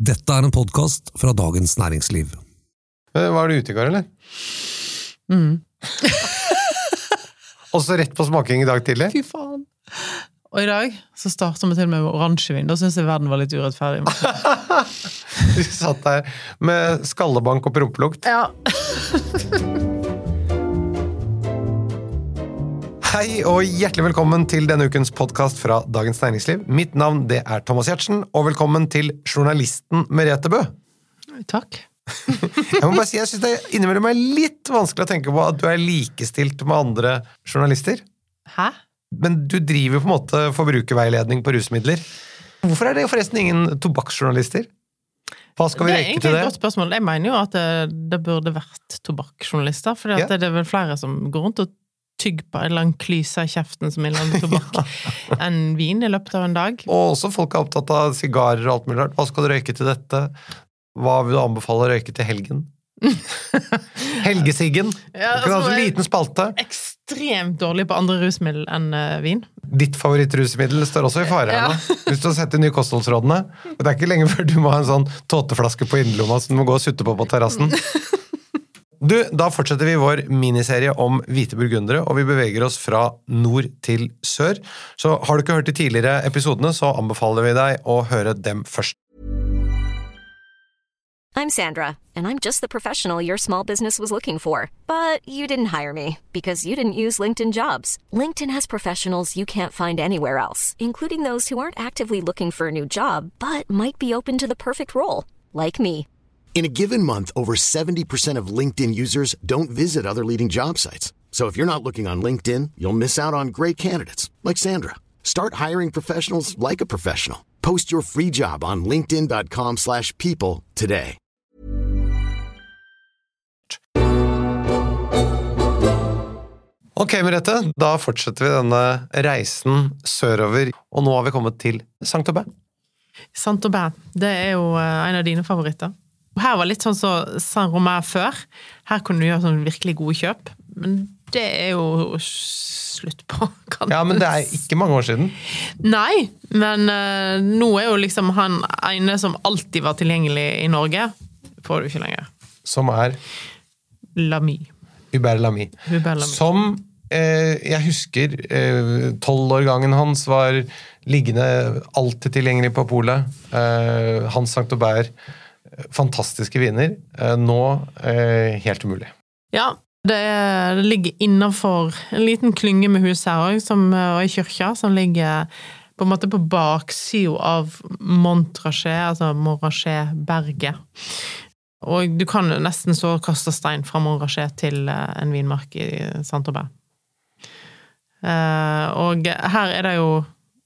Dette er en podkast fra Dagens Næringsliv. Eh, Var du ute i går, eller? Mm. Også rett på smaking i dag tidlig? Fy faen. Og i dag så starter vi til med oransjevin. Da syns jeg verden var litt urettferdig. Du satt der med skallebank og prompelukt. Ja. Hei og hjertelig velkommen til denne ukens podkast fra Dagens Næringsliv. Mitt navn det er Thomas Giertsen, og velkommen til journalisten Merete Bø. Takk. Jeg må bare si, jeg synes det innimellom er litt vanskelig å tenke på at du er likestilt med andre journalister. Hæ? Men du driver på en måte forbrukerveiledning på rusmidler. Hvorfor er det forresten ingen tobakksjournalister? Hva skal vi det er røyke egentlig til et godt spørsmål. Jeg mener jo at det, det burde vært tobakksjournalister. For Ja. det er vel flere som går rundt og tygger på en eller annen klyse i kjeften som inneholder tobakk, enn vin i løpet av en dag. Og også folk er opptatt av sigarer og alt mulig rart. Hva skal du røyke til dette? Hva vil du anbefale å røyke til helgen? Helgesiggen. Ja, Du kan ha altså, en liten spalte. Ekstremt dårlig på andre rusmiddel enn uh, vin. Ditt favorittrusmiddel står også i fare Ja. Hvis du har sett de nye kostholdsrådene. Det er ikke lenge før du må ha en sånn tåteflaske på innerlomma som du må gå og sutte på på terrassen. Du, Da fortsetter vi vår miniserie om hvite burgundere, og vi beveger oss fra nord til sør. Så har du ikke hørt de tidligere episodene, så anbefaler vi deg å høre dem først. I'm Sandra, and I'm just the professional your small business was looking for. But you didn't hire me because you didn't use LinkedIn jobs. LinkedIn has professionals you can't find anywhere else, including those who aren't actively looking for a new job but might be open to the perfect role, like me. In a given month, over 70% of LinkedIn users don't visit other leading job sites. So if you're not looking on LinkedIn, you'll miss out on great candidates like Sandra. Start hiring professionals like a professional. Post your free job on linkedin.com/people today. Ok, Merete, da fortsetter vi denne reisen sørover, og nå har vi kommet til Saint-Aubin. Saint-Aubin, det er jo eh, en av dine favoritter. Her var litt sånn som Saint-Romain før. Her kunne du gjøre sånn virkelig gode kjøp. Men det er jo slutt på. Kan Ja, men det er ikke mange år siden. Nei, men uh, nå er jo liksom han ene som alltid var tilgjengelig i Norge, får du ikke lenger. Som er Lamy. Hubert Lamy. Hubert Lamy. Som eh, jeg husker tolvårgangen hans var liggende alltid tilgjengelig på polet. Eh, Hans Sankt Aubert. Fantastiske viner. Eh, nå eh, helt umulig. Ja, det, er, ligger innafor en liten klynge med hus her òg, og i kirka, som ligger på en måte på baksida av Montrachet, altså Morrachet-berget. Og du kan nesten så kaste stein fra Montrachet til eh, en vinmark i Saint-Aubin. Eh, og her er det jo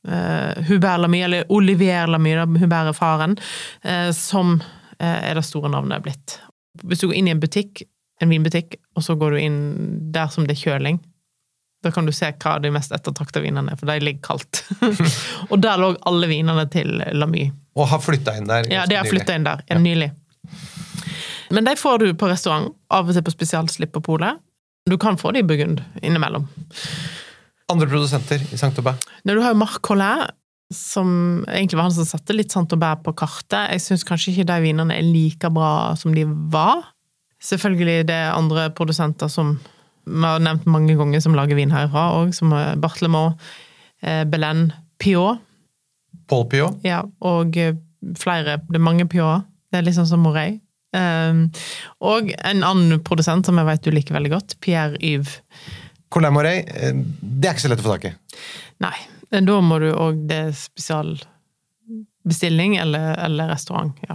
eh, Hubert Lamy, eller Olivier Lamy, Hubert er faren, eh, som eh, er det store navnet blitt. Hvis du går inn i en butikk, en vinbutikk, og så går du inn der som det er kjøling, da kan du se hva de mest ettertrakta vinene er, for de ligger kaldt. og der lå alle vinene til Lamy. Og har flytta inn der. Ja, de har flytta inn der ja. nylig. Men de får du på restaurant, av og til på spesialslipp på polet. Du kan få det i Burgund innimellom. Andre produsenter i Saint-Aubin. Du har jo Marc Collin, som egentlig var han som satte litt sant og bærer på kartet. Jeg syns kanskje ikke de vinene er like bra som de var. Selvfølgelig det er andre produsenter som vi har nevnt mange ganger, som lager vin herfra òg, som er eh, Belen, Piot. Paul Piot. Ja, og eh, flere. Det er mange Piot. Det er litt sånn som Morey. Um, og en annen produsent som jeg vet du liker veldig godt, Pierre Yves. Colin Morey. eh, Det er ikke så lett å få tak i. Nei, da må du òg Det spesialbestilling eller, eller restaurant, ja.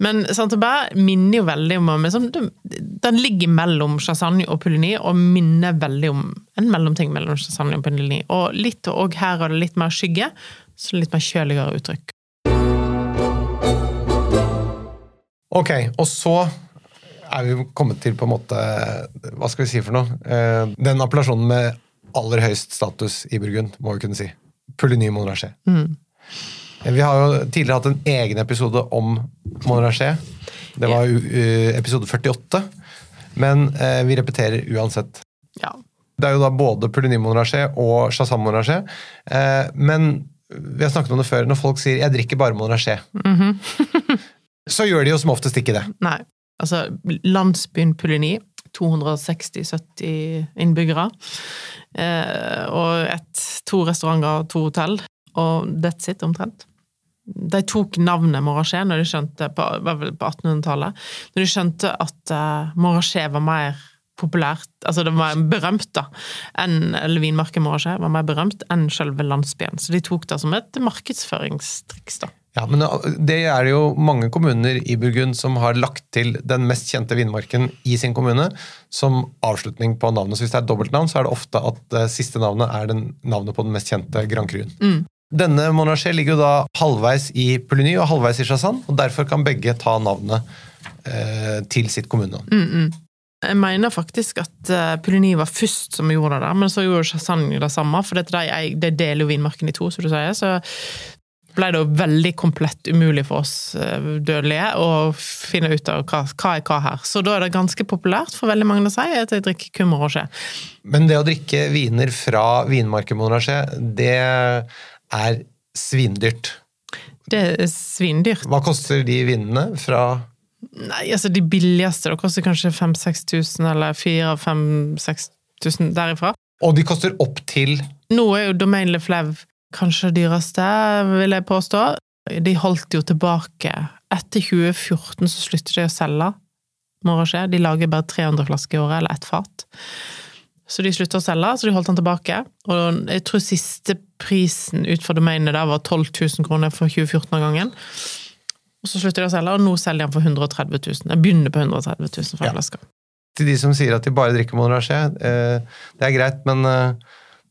Men Saint-Aubert minner jo veldig om sånn, Den ligger mellom Chassagne og Pouligny, og minner veldig om en mellomting mellom Chassagne og Pouligny. Og litt og her er det litt mer skygge, så litt mer kjøligere uttrykk. Ok, og så er vi kommet til på en måte Hva skal vi si for noe? Eh, Den appellasjonen med aller høyest status i Burgund, må vi kunne si. Pouligny Monrachet. Mm. Vi har jo tidligere hatt en egen episode om Monrachet. Det var eh, episode 48. Men eh, vi repeterer uansett. Ja. Det er jo da både Pouligny Monrachet og Shazam Monrachet. Eh, men Vi har snakket om det før, når folk sier 'jeg drikker bare Monrachet', så gjør de jo som oftest ikke det. Nei. Altså, landsbyen Puligny, 260-70 innbyggere, eh, og et, to restauranter og to hotell, og that's it, omtrent. De tok navnet Morachet når de skjønte, på, på 1800-tallet, når de skjønte at uh, Morachet var mer populært, altså det var berømt, da, enn, eller vinmarken Morachet var mer berømt enn selve landsbyen. Så de tok det som et markedsføringstriks, da. Ja, men Det er det jo mange kommuner i Burgund som har lagt til den mest kjente vinmarken i sin kommune som avslutning på navnet. Så Hvis det er dobbeltnavn, så er det ofte at det siste navnet er den, navnet på den mest kjente Grand Cruen. Mm. Denne Monarché ligger jo da halvveis i Pouligny og halvveis i Chassan, og derfor kan begge ta navnet eh, til sitt kommunenavn. Mm, mm. Jeg mener faktisk at uh, Pouligny var først som gjorde det men så gjorde Chassan det samme, for de, de deler jo vinmarken i to, som du sier. Så ble det jo veldig komplett umulig for oss uh, dødelige å finne ut av hva, hva er hva her. Så da er det ganske populært for veldig mange å si at de drikker kummer og skje. Men det å drikke viner fra vinmarken Monarché, det er svindyrt. Det er svindyrt. Hva koster de vinene fra Nei, altså de billigste det koster kanskje 5000-6000, eller 4000-5000-6000 derifra. Og de koster opp til Nå er jo Domaine Le Fleuve kanskje dyreste, vil jeg påstå. De holdt jo tilbake. Etter 2014 så sluttet de å selge Morasje. De lager bare 300 flasker i året, eller ett fat. Så de slutta å selge, så de holdt den tilbake. Og jeg tror siste prisen ut fra domenet der var 12 000 kroner for 2014-gangen. Og så slutter de å selge, og nå selger de den for 130 000. Jeg begynner på 130 000 for en Ja. flaske. til de som sier at de bare drikker Monarché. Eh, det er greit, men eh,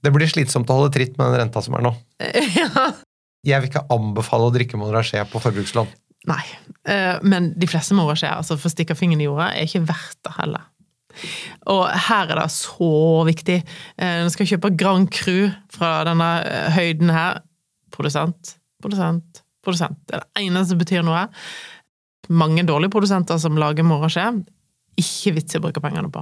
det blir slitsomt å holde tritt med den renta som er nå. ja. Jeg vil ikke anbefale å drikke Monarché på forbrukslån. Nei, eh, men de fleste Morachet, altså for å stikke fingeren i jorda, er ikke verdt det heller. Og her er det så viktig. Nå Når du skal kjøpe Grand Cru fra denne eh, høyden her Produsent, produsent, produsent. Det er det eneste som betyr noe. Mange dårlige produsenter som lager Morachet. Ikke vits i å bruke pengene på.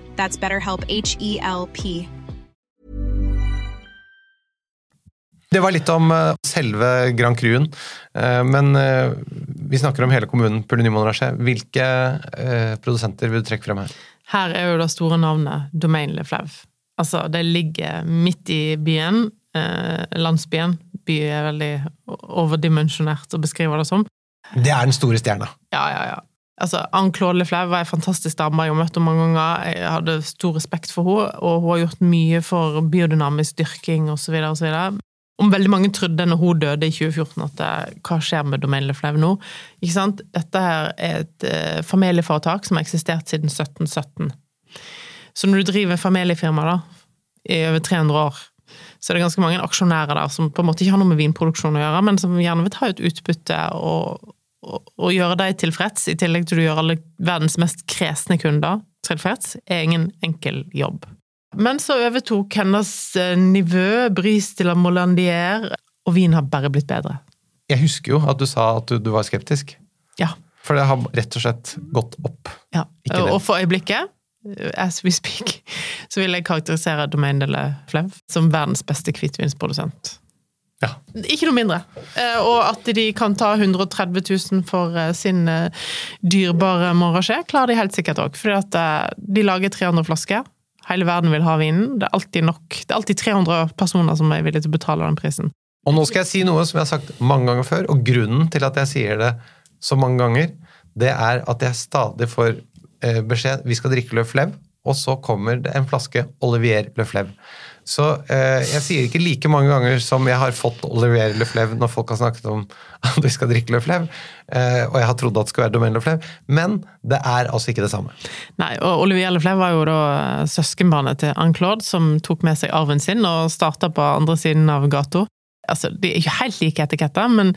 That's BetterHelp H E L P. Det var litt om eh, selve Grand Cruen, eh, men eh, vi snakker om hele kommunen. Hvilke produsenter vil du trekke frem her? Her er jo det store navnet Domain Le Flau. Altså, det ligger midt i byen, eh, landsbyen. By er veldig overdimensjonert å beskrive det som. Det er den store stjerna. Ja, ja, ja. Altså, Anne-Claude Lefleuve var ei fantastisk dame. Jeg har møtt mange ganger. Jeg hadde stor respekt for henne, og hun har gjort mye for biodynamisk dyrking osv. Om veldig mange trodde når hun døde i 2014 at eh, hva skjer med Domaine Lefleuve nå? Ikke sant? Dette her er et eh, familieforetak som har eksistert siden 1717. Så når du driver familiefirma da, i over 300 år, så er det ganske mange aksjonærer der som på en måte ikke har noe med vinproduksjon å gjøre, men som gjerne vil ta ut utbytte og, og gjøre deg tilfreds, i tillegg til å gjøre alle verdens mest kresne kunder tilfreds, er ingen enkel jobb. Men så overtok hennes eh, nivå, Bris de la Molandier, og vin har bare blitt bedre. Jeg husker jo at du sa at du, du var skeptisk. Ja. For det har rett og slett gått opp. ja. Og for øyeblikket, as we speak, så vil jeg karakterisere Domaine de la Fleuve som verdens beste hvitvinsprodusent. Ja. Ikke noe mindre. Eh, Og at de kan ta 130 000 for eh, sin eh, dyrebare Montrachet, klarer de helt sikkert òg. For de lager 300 flasker. Hele verden vil ha vinen. Det er alltid nok. Det er alltid 300 personer som er villige til å betale den prisen. Og nå skal jeg si noe som jeg har sagt mange ganger før, og grunnen til at jeg sier det så mange ganger, det er at jeg stadig får beskjed vi skal drikke Le Fleuve, og så kommer det en flaske Olivier Le Fleuve. Så eh, jeg sier ikke like mange ganger som jeg har fått Olivier Le Fleuve når folk har snakket om at vi skal drikke Le Fleuve, eh, og jeg har trodd at det skulle være Domaine Le Fleuve, men det er altså ikke det samme. Nei, og Olivier Leflev var jo da eh, søskenbarnet til Anne-Claude, som tok med seg arven sin og starta på andre siden av gata. Altså, de er ikke helt like etiketter, men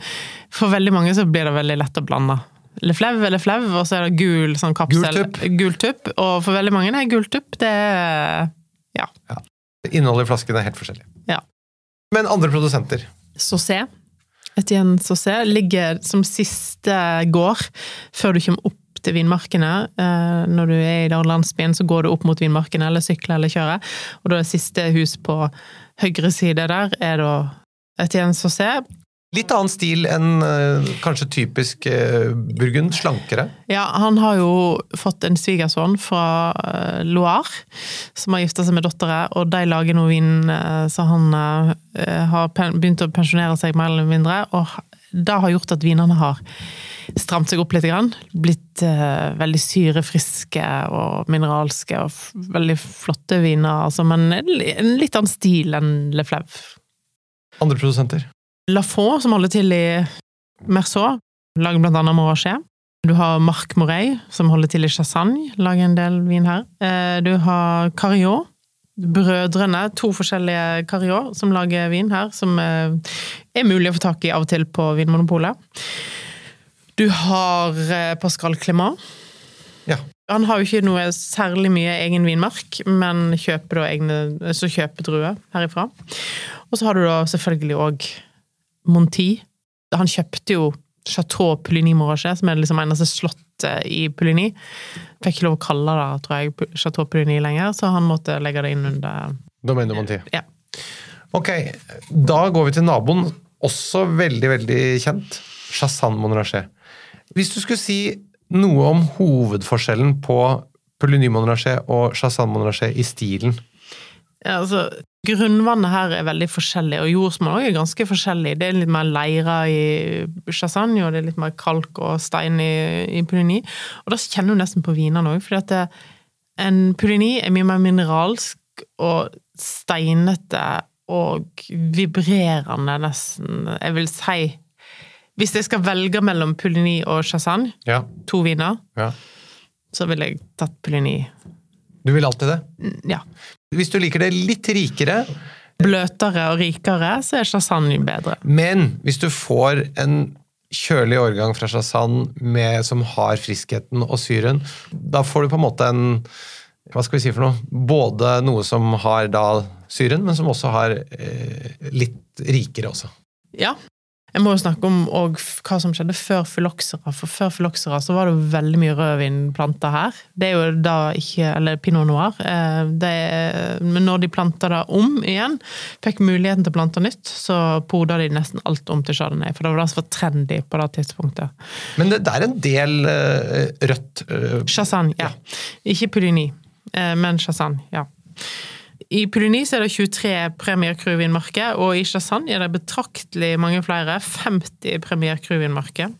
for veldig mange så blir det veldig lett å blande. Leflev eller flev, og så er det gul sånn kapsel. Gul tupp. Og for veldig mange er gul tupp det er ja. ja. Innholdet i flasken er helt forskjellig. Ja. Men andre produsenter. Saucé. Etienne Saucé ligger som siste gård før du kommer opp til vinmarkene. Eh, Når du er i den landsbyen, så går du opp mot vinmarkene, eller sykler eller kjører. Og da er siste hus på høyre side der, er da Etienne Saucé. Litt annen stil enn eh, kanskje typisk eh, Burgund. Slankere. Ja, han har jo fått en svigersønn fra eh, Loire, som har gifta seg med dattera, og de lager nå vin, så han har begynt å pensjonere seg mer eller mindre, og det har gjort at vinene har stramt seg opp litt, grann. blitt uh, veldig syrefriske og mineralske, og veldig flotte viner, altså, men en litt annen stil enn Le Fleuve. Andre produsenter. Lafont, som holder til i Merceau, lager blant annet Morachet. Du har Marc Morey, som holder til i Chassagne, lager en del vin her. Eh, Du har Carriot. Brødrene, to forskjellige Carriot, som lager vin her, som eh, er mulig å få tak i av og til på Vinmonopolet. Du har eh, Pascal Clément. Ja. Han har jo ikke noe særlig mye egen vinmark, men kjøper da egne, så kjøper druer herifra. Og så har du da selvfølgelig òg Monti. Han kjøpte jo Chateau Pouligny Morachet, som er liksom eneste slottet i Pouligny. Fikk ikke lov å kalle det, tror jeg, Chateau Pouligny lenger, så han måtte legge det inn under Domaine Monti. Ja. Ok, da går vi til naboen. Også veldig, veldig kjent. Chassan Monrachet. Hvis du skulle si noe om hovedforskjellen på Pouligny Monrachet og Chassan Monrachet i stilen Ja, altså, grunnvannet her er veldig forskjellig, og jordsmonn er ganske forskjellig. Det er litt mer leire i Chassagne, og det er litt mer kalk og stein i, i Pulini. Og da kjenner du nesten på vinene òg, fordi at det, en Pulini er mye mer mineralsk og steinete og vibrerende, nesten. Jeg vil si Hvis jeg skal velge mellom Pulini og Chassagne, Ja. to viner, ja. så ville jeg tatt Pulini. Du vil alltid det? Ja. Hvis du liker det litt rikere, Bløtere og rikere, så er Chassagne bedre. men hvis du får en kjølig årgang fra Chassan som har friskheten og syren, da får du på en måte en hva skal vi si for noe? Både noe som har da syren, men som også har eh, litt rikere også. Ja. Jeg må jo snakke om hva som skjedde før fyloksera. For før fyloksera så var det veldig mye rødvinplanter her. Det er jo da ikke Eller pinot noir. eh, er- men når de planta det om igjen, fikk muligheten til å plante nytt, så poda de nesten alt om til chardonnay. For det var det som var trendy på det tidspunktet. Men det, det er en del eh, rødt eh, Chassagne, ja. Ikke Pouligny, eh, men Chassagne, ja. I Pouligny er det 23 Premier Crew-vinmarker, og i Chassagne er det betraktelig mange flere. 50 Premier Crew-vinmarker.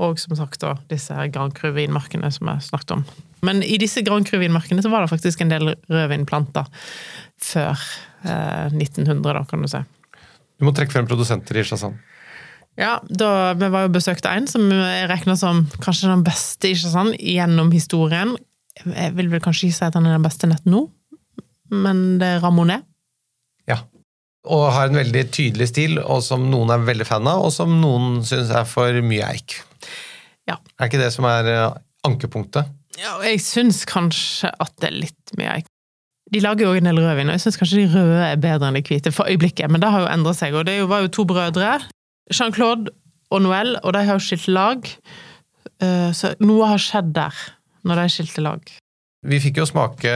Og som sagt da, disse her Grand Cru-vinmarkene som jeg snakket om. Men i disse Grand Cru-vinmarkene så var det faktisk en del rødvinplanter før eh, 1900, da, kan du si. Du må trekke frem produsenter i Chassan. Ja, da, vi var jo besøkt en som jeg regner som kanskje den beste i Chassan gjennom historien. Jeg vil vel kanskje ikke si at han er den beste nett nå, men det er Ramonet. Ja. Og har en veldig tydelig stil, og som noen er veldig fan av, og som noen syns er for mye eik. Ja. Er ikke det som er eh, ankepunktet? Ja, og jeg syns kanskje at det er litt mye eik. De lager jo en del rødvin, og jeg syns kanskje de røde er bedre enn de hvite for øyeblikket, men det har jo endret seg. Og det var jo to brødre, Jean-Claude og Noël, og de har jo skilt lag. Eh, Så noe har skjedd der, når de skilte lag. Vi fikk jo smake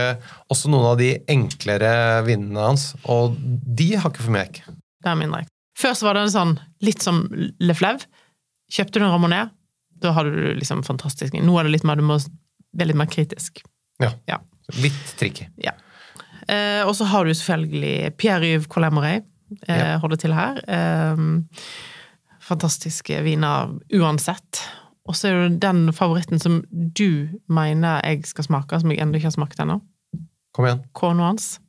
også noen av de enklere vinene hans, og de har ikke for meg. Det er mindre. Før så var det sånn, litt som Le Fleuve. Kjøpte du en Ramonet, da hadde du liksom fantastisk. Nå er det litt mer, du må være litt mer kritisk. Ja. Ja. Litt tricky. Eh, og så har du selvfølgelig Pierre-Yves Collet-Moret, eh, Ja. holder til her. Eh, fantastiske viner uansett. Og så er det den favoritten som du mener jeg skal smake, som jeg ennå ikke har smakt ennå. Kom igjen. Cornouance.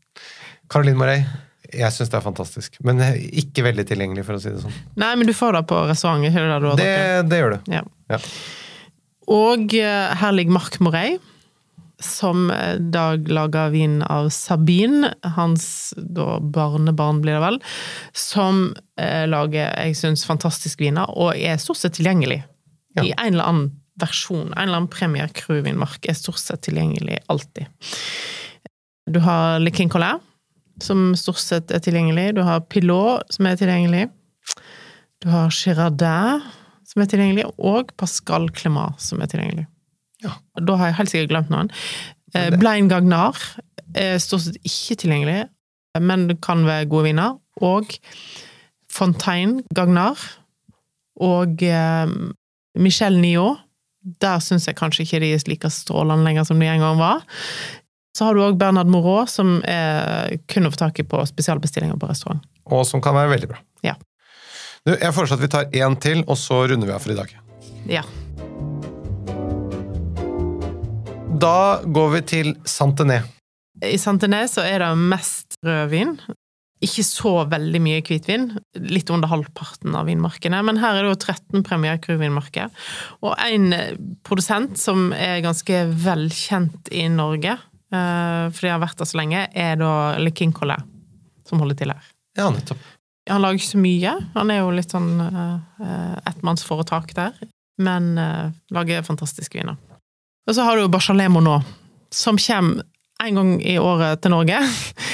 Caroline Marey. Jeg syns det er fantastisk, men ikke veldig tilgjengelig, for å si det sånn. Nei, men du får det på restaurant, det det Det, gjør det. Ja. Ja. Og eh, her ligger Marc Morey, som Dag lager vin av Sabine, hans da barnebarn blir det vel, som eh, lager, jeg syns, fantastiske viner, og er stort sett tilgjengelig. Ja. I en eller annen versjon. En eller annen Premier Crew-vinmark er stort sett tilgjengelig alltid. Du har Le Collet, som stort sett er tilgjengelig. Du har Pilot, som er tilgjengelig. Du har Girardin, som er tilgjengelig, og Pascal Clémat, som er tilgjengelig. Ja. Da har jeg helt sikkert glemt noen. Blein Blind Gagnar er stort sett ikke tilgjengelig, men det kan være gode viner. Og Fontaine Gagnar og eh, Michel Niot. Der syns jeg kanskje ikke de er like strålende lenger som de en gang var. Så har du òg Bernard Moreau, som er kun å få tak i på spesialbestillinger på restaurant. Og som kan være veldig bra. Ja. Du, jeg foreslår at vi tar én til, og så runder vi av for i dag. Ja. Da går vi til Santené. I Santené så er det mest rødvin. Ikke så veldig mye hvitvin. Litt under halvparten av vinmarkene. Men her er det jo 13 Premier Crew-vinmarker. Og en produsent som er ganske velkjent i Norge, eh, for de har vært der så lenge, er da Le Collet, som holder til her. Ja, nettopp. Han lager ikke så mye. Han er jo litt sånn uh, ettmannsforetak der. Men eh, lager fantastiske viner. Og så har du jo nå, som kommer en gang i året til Norge.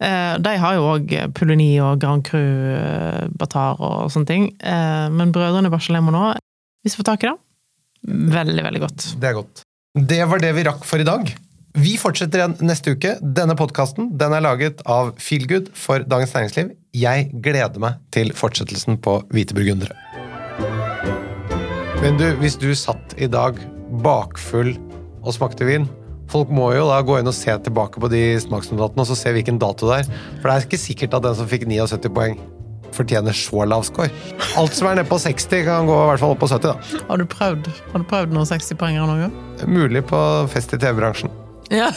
Eh, de har jo òg Pouligny og Grand Cru, eh, Batar og sånne ting. Eh, men brødrene Barcelemo nå, hvis vi får tak i det, veldig, veldig godt. Det er godt. Det var det vi rakk for i dag. Vi fortsetter igjen neste uke. Denne podkasten den er laget av Feelgood for Dagens Næringsliv. Jeg gleder meg til fortsettelsen på Hvite burgundere. Men du, hvis du satt i dag bakfull og smakte vin Folk må jo da gå inn og se tilbake på de smaksnotatene og så se hvilken dato det er. For det er ikke sikkert at den som fikk 79 poeng, fortjener så lav score. Alt som er nede på 60, kan gå i hvert fall opp på 70. da. Har du prøvd, har du prøvd noen 60-poengere noen gang? Mulig på fest i TV-bransjen. Ja.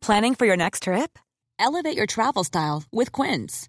Planning for your next trip? Elevate your travel style with Quince.